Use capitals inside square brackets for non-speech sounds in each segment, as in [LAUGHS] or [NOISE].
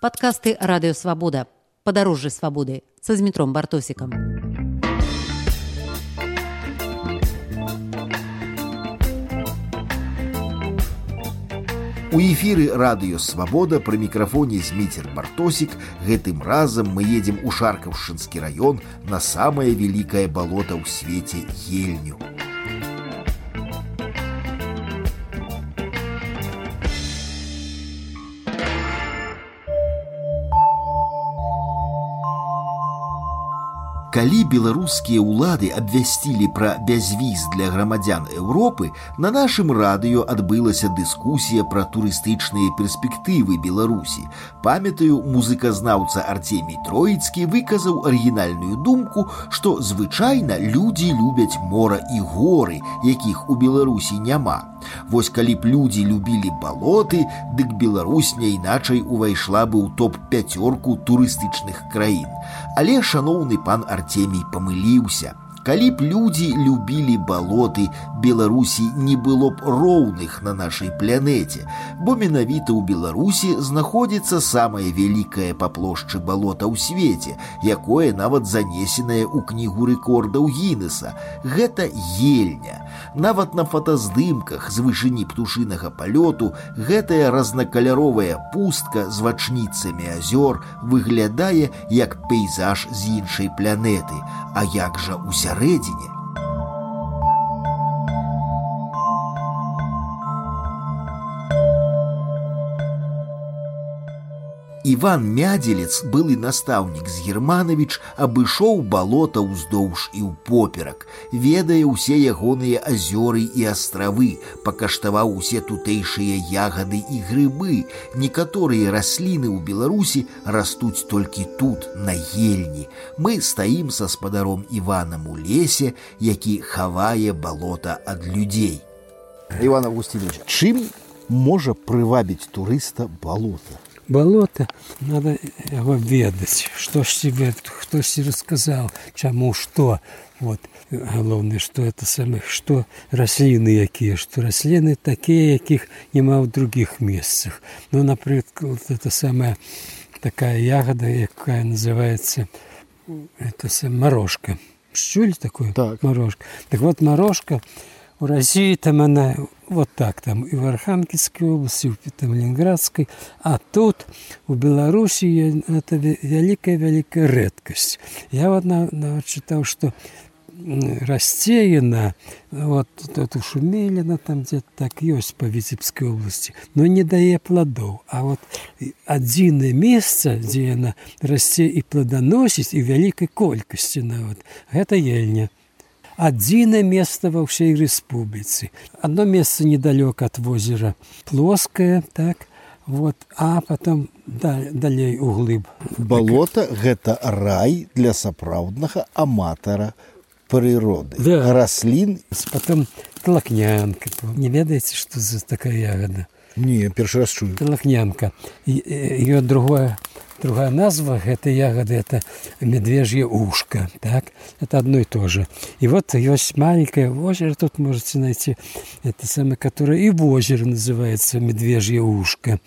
Подкасты «Радио Свобода». Подорожжи свободы со Змитром Бартосиком. У эфіры радыё свабода пры мікрафоне зміцер бартосік гэтым разам мы едзем у шаркаўшчынскі раён на самае вялікае балота ў свеце ельню. Калі беларускія ўлады абвясцілі пра бязвіз для грамадзян Еўропы, на нашым радыё адбылася дыскусія пра турыстычныя перспектывы Беларусі. Памятаю, музыказнаўца Артемій Троіцкі выказаў арыгінальную думку, што звычайна людзі любяць мора і горы, якіх у Беларусі няма. Вось калі б людзі любілі балоты, дык Беларусь не іначай увайшла бы ў топ-пяцёрку турыстычных краін. Але шаноўны пан Артемій Артемій памыліўся. Калі б людзі любілі балоты, Беларусі не было б роўных на нашай планеце, бо менавіта ў Беларусі знаходзіцца самае вялікае па плошчы балота ў свеце, якое нават занесенае ў кнігу рэкордаў Гінеса. Гэта ельня. Нават на фотаздымках з вышыні птушынага палёту гэтая разнакаляровая пустка з вачніцамі азёр выглядае як пейзаж з іншай планеты, а як жа усярэдзіне Іван Мядзелец, былы настаўнік з Германавіч, абышоў балота ўздоўж і ў поперак, ведае ўсе ягоныя азёры і астравы, пакаштаваў усе тутэйшыя ягады і грыбы. Некаторыя расліны ў Беларусі растуць толькі тут, на ельні. Мы стаім са спадаром Іванам у лесе, які хавае балота ад людзей. Іван Августинович, чым можа прывабіць турыста балота? болото надо его ведаць что ж тебе хтосьці расказаў чаму что вот галоўнае что это самых что расліны якія что расліны такія якіх няма ў других месцах ну напрыклад это самая такая ягода якая называется это сам морожка чулі такое так. морожка так вот морожка у России там она вот так там и в Архангельской области, и в там, Ленинградской, а тут у Беларуси это великая-великая редкость. Я вот на, на, читал, что расце вот тут у шумеліна там где так ёсць па віцебскай области но не дае плодоў а вот адзінае месца дзе яна расце і плоданосіць і вялікай колькасці нават гэта ельня Адзінае место ва ўсей рэспубліцы. Одно место недалёк ад возера плоскае, так, вот, а потом далей углыб. Балота гэта рай для сапраўднага аматара прыроды. Да. раслін потом тлакнянка. Не ведаеце, што за такая ягода? Не, першы раз чую. Тлакнянка. Ее другое Другая назва этой ягоды – это медвежье ушко. Так? Это одно и то же. И вот есть маленькое озеро, тут можете найти, это самое, которое и в озеро называется медвежье ушко.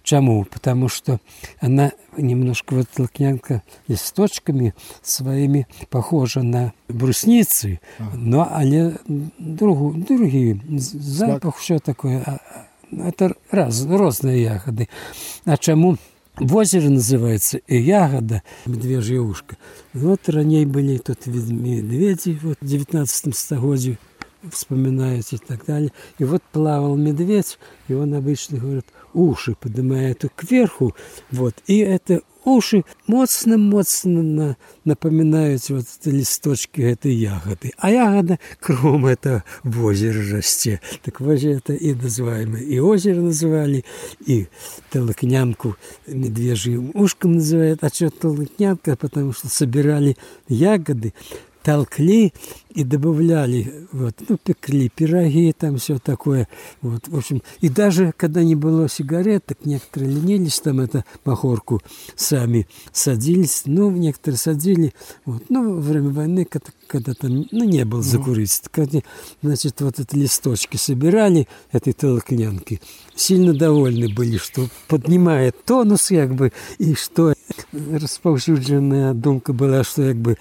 Почему? Потому что она немножко вот лакнянка листочками своими похожа на брусницы, но они другу, другие. Запах, все такое. А, а, это раз, разные ягоды. А чему? В озере называется и ягода, медвежье ушко. Вот ранее были тут медведи, вот в 19 столетии вспоминают и так далее. И вот плавал медведь, и он обычно говорит, уши поднимает кверху, вот, и это уши моцна-моцна на, напамінаюць вот лісточки этой ягоды. А ягода кром это в расце так вось это и называемое и озеро называли и толокнянку медвежьим ушком называют. А что толокнянка? Потому что собирали ягоды толкли и добавляли, вот, ну, пекли пироги, там все такое, вот, в общем, и даже когда не было сигарет, так некоторые ленились там это махорку сами садились, ну, некоторые садили, вот, ну, во время войны, когда, когда там, ну, не было закурить, когда, значит, вот эти листочки собирали, этой толкнянки, сильно довольны были, что поднимает тонус, как бы, и что распаўсюджаная думка была, что как бы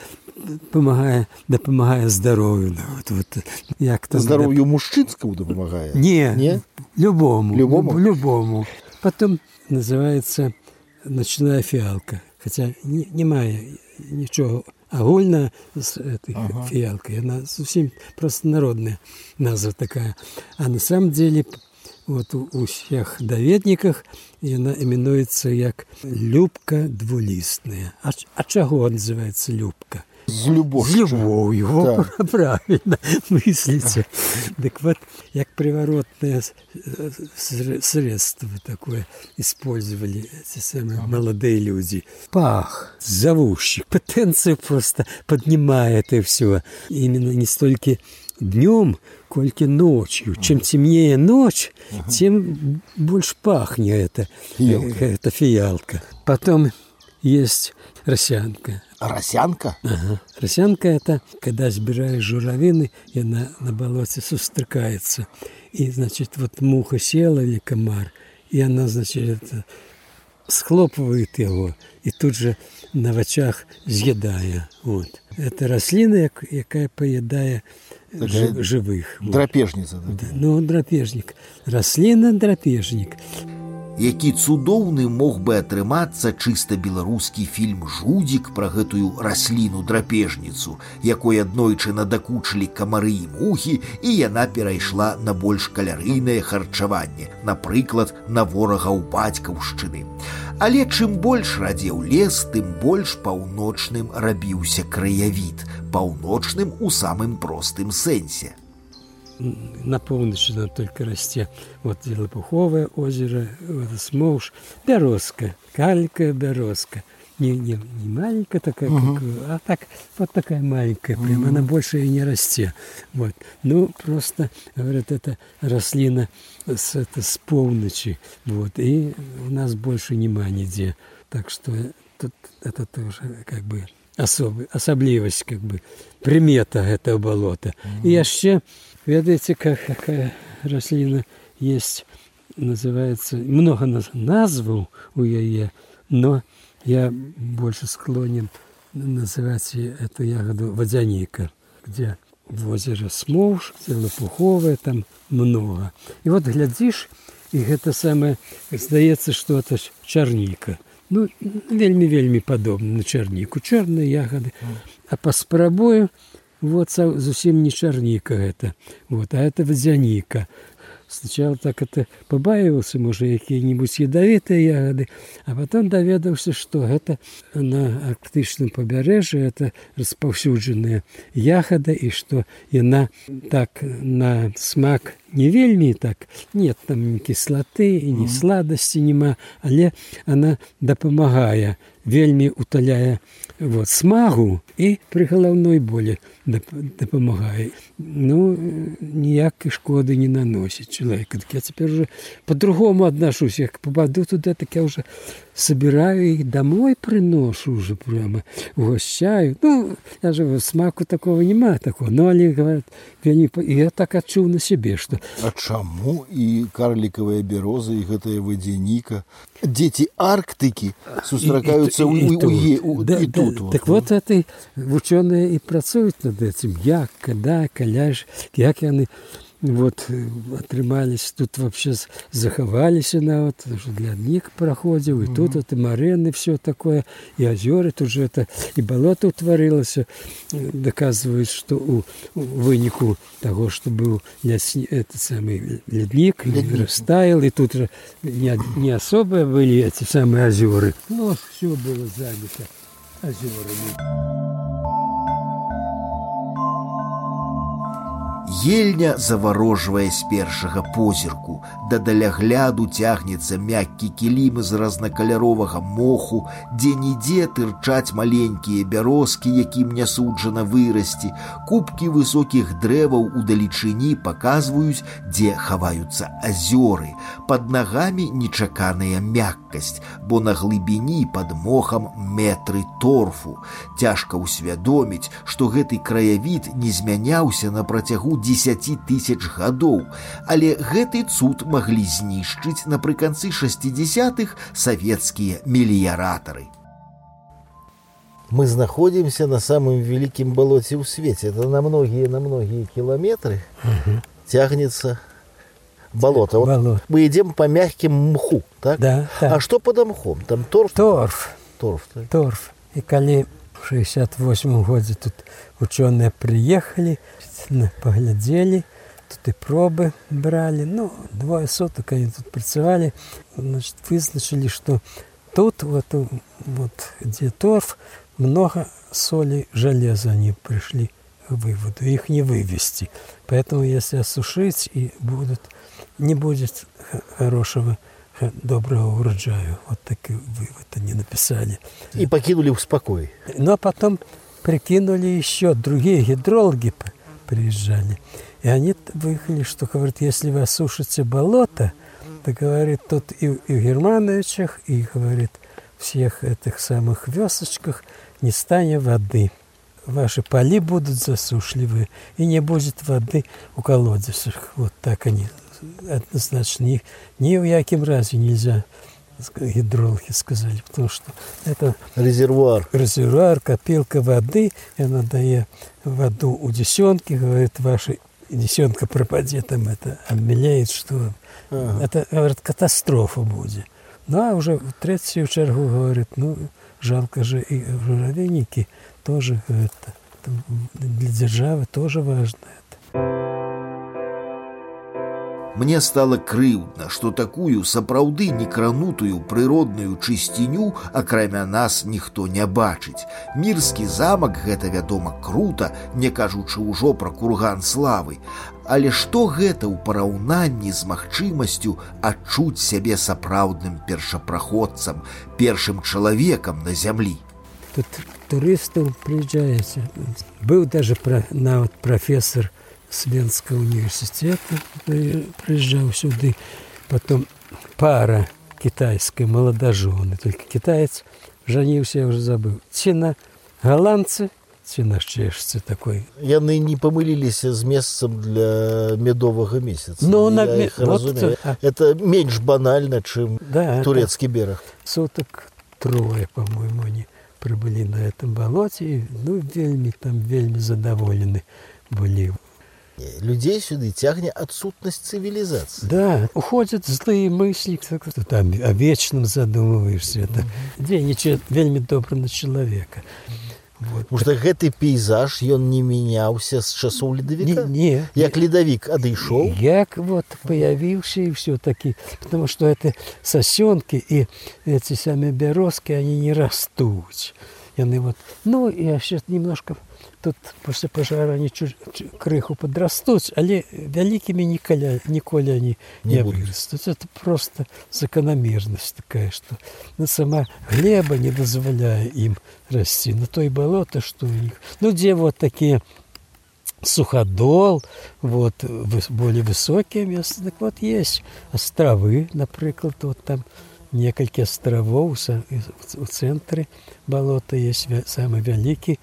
памагае дапамагае здароўю вот, вот, як там здароўю дап... мужчынскаму дапамагае не не любому любому любому потом называется ночная фіалка хотя не, не мае нічога агульна з этой ага. фіалкой она зусім просто народная назва такая а на самом деле вот у ўсіх даведніках яна іменуецца як любка двулістная а, а чаго называется любка З любовь з любовью да. [LAUGHS] правильно мыслите так вот як приворотное средство такое использовали эти самые молодые люди пах зовущий потенцию просто поднимает и все именно не столько днем, кольки ночью. Чем темнее ночь, ага. тем больше пахнет фиалка. эта фиалка. Потом есть росянка. А росянка? Ага. Росянка – это когда сбираешь журавины, и она на болоте сустрыкается. И, значит, вот муха села или комар, и она, значит, это, схлопывает его, и тут же на вачах з'едае. Вот. Это расліна, якая паядае жывых. Драпежніца. Да. Ну, драпежнік. Расліна драпежнік. Які цудоўны мог бы атрымацца чыста беларускі фільм жудзік пра гэтую расліну драпежніцу, якой аднойчы надакучылі камары і мухі, і яна перайшла на больш калярыйнае харчаванне, напрыклад, на ворагаў бацькаўшчыны. Але чым больш радзеў лес, тым больш паўночным рабіўся краявід, паўночным у самым простым сэнсе. На поўначы нам только расце вот лопуховае озеро вот, смоўж бярозка калька бярозка не, не, не маленькая такая uh -huh. как, а так вот такая маленькая прям uh -huh. она больше и не расте вот ну просто говорят это рослина с это с полночи вот и у нас больше нема нигде так что тут это тоже как бы асобы асаблівасць как бы примета этого болота mm -hmm. і яшчэ ведаеце как какая расліна есть называется много назваў у яе но я больше склонен называть эту ягоду водяника где в озере смоўж лопуховая там много. І вот глядзіш і гэта самае здаецца что это чарніка ну вельмі вельмі падобна на чарніку чорныя ягоды а паспрабую вот зусім не чарніка гэта вот а это вадзяніка сначала так это побаивался можа якія-нибудь ядавітыя ягоды а потом даведаўся что гэта на арктычным пабярэжжы это распаўсюджаная ягода і что яна так на смак не вельмі так нет там ні кіслаты і ні сладасці няма але она дапамагае вельмі уталяе вот смагу і пры галаўной болі дапамагае ну ніякай шкоды не наносіць чалавека так я цяпер уже по-другому аднашусь як попаду туда так я уже собираю их домой приношу уже прямо угощаю. Ну я же смаку такого нема такого. Но они говорят я не я так отчуў на себе что а чаму і карлікавыя бярозы і гэтая вадзяніка? Дзеці арктыкі сустракаюцца у, у, у, да, тут да, вот. так вот этой вучоныя і працуюць над этим. Як когда каляж як яны вот атрымались тут вообще захаваліся нават для аднік праходзіў і тут вот, і марэны все такое і азёры тут же это і балота ўтварылася даказваюць что у, у выніку того что быў лясні это самый леднік растаял і тут же не, не особыя былі эти самые азёры ну, все было забіта азёрами Ельня заварожвае з першага позірку. Да далягляду цягнецца мяккі кілім з разнакаляровага моху, дзе-нідзе тырчаць маленькія бярозкі, якім не суджана вырасці. Кубкі высокіх дрэваў у далечыні паказваюць, дзе хаваюцца азёры. Пад нагамі нечаканая мяккасць, бо на глыбіні пад мохам метры торфу. Цяжка ўсвядоміць, што гэты краявід не змяняўся на працягу 10 тысяч гадоў, але гэты цуд маглі знішчыць напрыканцы 60-х савецкія меліяратары. Мы знаходзімся на самым вялікім балоце ў свеце. Это на многія на многія кіламетры цягнецца болото. Вот Болото. мы идем по мягким мху, так? Да, так. А что под мхом? Там торф? Торф. Торф. так? торф. І калі в 68 годзе тут учёныя прыехалі, паглядзелі, тут і пробы бралі. Ну, двое сутак они тут працавалі, значит, вызначылі, што тут вот, вот где торф, много соли железа они пришли к выводу. Их не вывести. Поэтому если осушить, и будут, не будет х- хорошего х- доброго урожая. Вот такой вывод они написали. И покинули в спокой. Но потом прикинули еще другие гидрологи приезжали. И они выехали, что говорят, если вы осушите болото, то говорит, тут и, и в Германовичах, и говорит, всех этих самых весочках не станет воды. Ваши поли будут засушливые, и не будет воды у колодцев. Вот так они однозначно. Ни, ни в яким разе нельзя, гидрологи сказали, потому что это Резервуар. резервуар, копилка воды, и она дает воду у десенки, говорит, ваша десенка пропадет, там это обмелеет, что Ага. это, говорит, катастрофа будет. Ну, а уже в третью чергу говорит, ну, жалко же и журавейники тоже, говорит, для державы тоже важно это. Мне стало крыўдна, што такую сапраўды некранутую прыродную чысціню акрамя нас ніхто не бачыць. Мірскі замак гэта вядома крута, не кажучы ўжо пра курган славы. Але што гэта ў параўнанні з магчымасцю адчуць сябе сапраўдным першапраходцам, першым чалавекам на зямлі. Тут туристов приезжаете. Был даже про, нават профессор с Венского университета, при- приезжал сюда. Потом пара китайская, молодожены. Только китаец женился, я уже забыл. Цена голландцы, цена чешцы такой. Яны не памыліліся з месцам для медовага месяца. Ну, Я на ме- іх вот, разумею. а. Это меньш банальна, чым Да, это турецкі бераг. суток трое, по-моему, они прибыли на этом болоте. И, ну, вельми там, вельми задоволены были. Людзей сюды цягне адсутнасць цывілізацыі. Да, уходят злые мысли, как ты там о вечном задумываешься. Это дзейнічае вельмі добра на человека. Вот. Потому што гэты пейзаж ён не мяняўся з часоў Не, ледавіка. не, Як ледавік адышоў, Як вот появился и все-таки, потому что это сосенки и эти сами березки, они не растут. и они вот, ну, и сейчас немножко тут после пожара они чуть, чуть крыху подрастут, але великими николя, николи они Не не, вырастут. Это просто закономерность такая, что ну, сама глеба не дозволяет им расти. На то и болото, что у них. Ну, где вот такие суходол, вот более высокие места. Так вот есть островы, например, вот там несколько островов у центре болота есть вя- самый великий.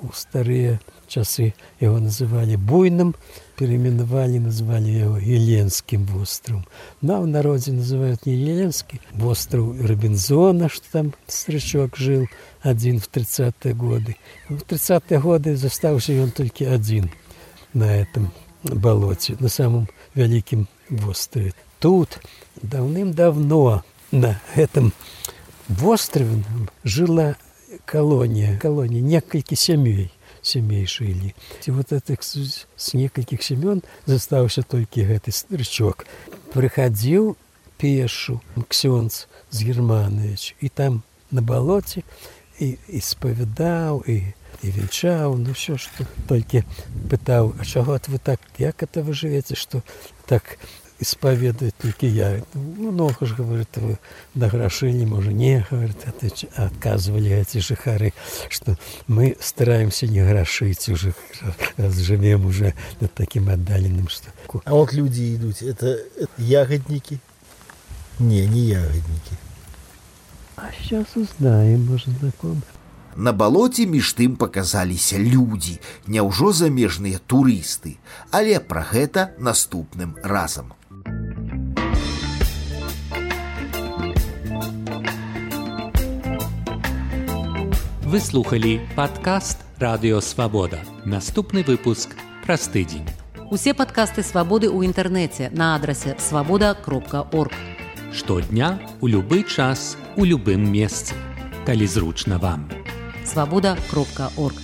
У старые часы его называли буйным, переименовали, назвали его Еленским островом. Но в народе называют не Еленский, остров Робинзона, что там старичок жил один в 30-е годы. В 30-е годы застался он только один на этом болоте, на самом великом острове. Тут давным-давно на гэтым вострывным жыла калонія калоніі некалькі сямей сямей жылі ці вот этих з некалькіх семён застаўся толькі гэты старчок прыхадзіў пешу ксёнц з германович і там на балоце і, і спавядаў і і вінчаў ну все что толькі пытаў а чаго вы так як это вы жывеце что так исповедует только я. Ну, много же, говорит, вы до грошей не можете. Не, говорит, отказывали эти жихары, что мы стараемся не грошить уже, раз живем уже над таким отдаленным, что... А вот люди идут, это, это ягодники? Не, не ягодники. А сейчас узнаем, может, знакомы. На балоце між тым паказаліся людзі, няўжо замежныя турысты, але пра гэта наступным разам. Вы слухали падкаст радыёвабода. Наступны выпуск праз тыдзень. Усе падкасты свабоды ў інтэрнэце на адрасе свабода кропка орг. Штодня у любы час у любым месцы, калі зручна вам. Свабода кропка орг.